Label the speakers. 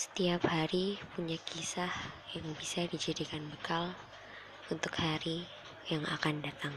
Speaker 1: Setiap hari punya kisah yang bisa dijadikan bekal untuk hari yang akan datang.